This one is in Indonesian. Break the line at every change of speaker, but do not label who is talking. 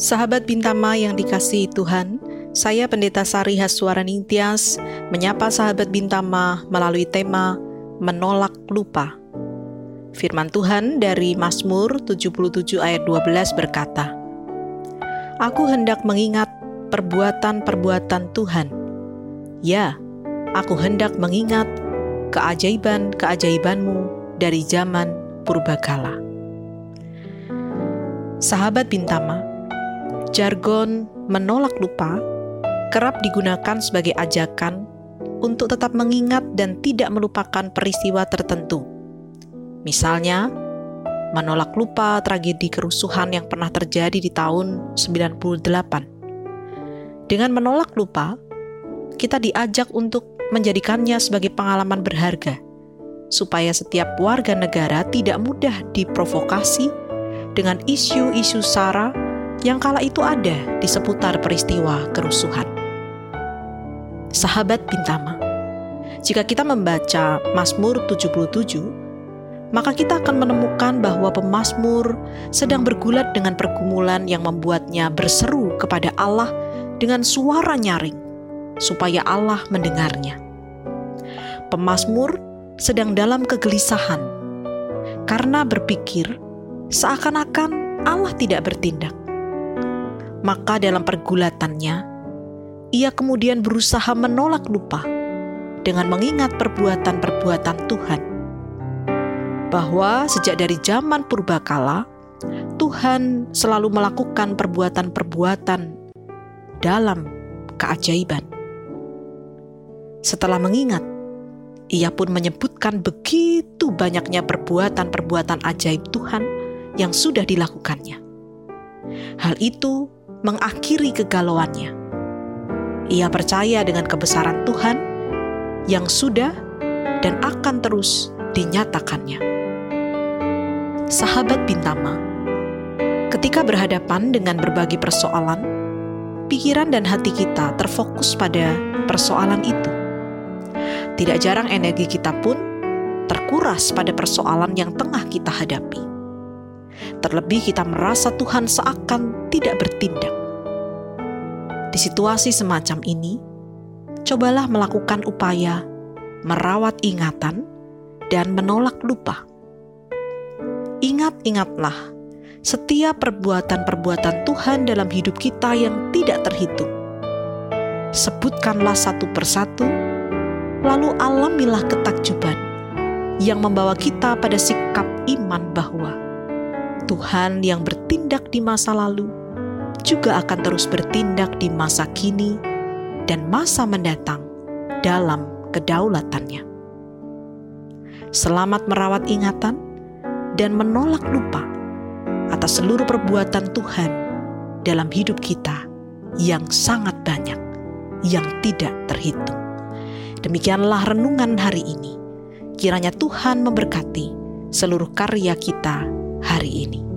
Sahabat Bintama yang dikasihi Tuhan, saya Pendeta Sari Haswara Ningtyas menyapa sahabat Bintama melalui tema Menolak Lupa. Firman Tuhan dari Mazmur 77 ayat 12 berkata, Aku hendak mengingat perbuatan-perbuatan Tuhan. Ya, aku hendak mengingat keajaiban-keajaibanmu dari zaman purbakala. Sahabat Bintama, jargon menolak lupa kerap digunakan sebagai ajakan untuk tetap mengingat dan tidak melupakan peristiwa tertentu. Misalnya, menolak lupa tragedi kerusuhan yang pernah terjadi di tahun 98. Dengan menolak lupa, kita diajak untuk menjadikannya sebagai pengalaman berharga, supaya setiap warga negara tidak mudah diprovokasi dengan isu-isu SARA yang kala itu ada di seputar peristiwa kerusuhan. Sahabat Bintama, jika kita membaca Mazmur 77, maka kita akan menemukan bahwa pemazmur sedang bergulat dengan pergumulan yang membuatnya berseru kepada Allah dengan suara nyaring, supaya Allah mendengarnya. Pemazmur sedang dalam kegelisahan karena berpikir seakan-akan Allah tidak bertindak. Maka dalam pergulatannya, ia kemudian berusaha menolak lupa dengan mengingat perbuatan-perbuatan Tuhan. Bahwa sejak dari zaman purbakala, Tuhan selalu melakukan perbuatan-perbuatan dalam keajaiban. Setelah mengingat, ia pun menyebutkan begitu banyaknya perbuatan-perbuatan ajaib Tuhan yang sudah dilakukannya. Hal itu mengakhiri kegalauannya. Ia percaya dengan kebesaran Tuhan yang sudah dan akan terus dinyatakannya. Sahabat Bintama, ketika berhadapan dengan berbagai persoalan, pikiran dan hati kita terfokus pada persoalan itu. Tidak jarang energi kita pun terkuras pada persoalan yang tengah kita hadapi. Terlebih kita merasa Tuhan seakan tidak bertindak. Di situasi semacam ini, cobalah melakukan upaya merawat ingatan dan menolak lupa. Ingat-ingatlah setiap perbuatan-perbuatan Tuhan dalam hidup kita yang tidak terhitung. Sebutkanlah satu persatu, lalu alamilah ketakjuban yang membawa kita pada sikap iman bahwa Tuhan yang bertindak di masa lalu juga akan terus bertindak di masa kini dan masa mendatang dalam kedaulatannya. Selamat merawat ingatan dan menolak lupa atas seluruh perbuatan Tuhan dalam hidup kita yang sangat banyak, yang tidak terhitung. Demikianlah renungan hari ini. Kiranya Tuhan memberkati seluruh karya kita hari ini.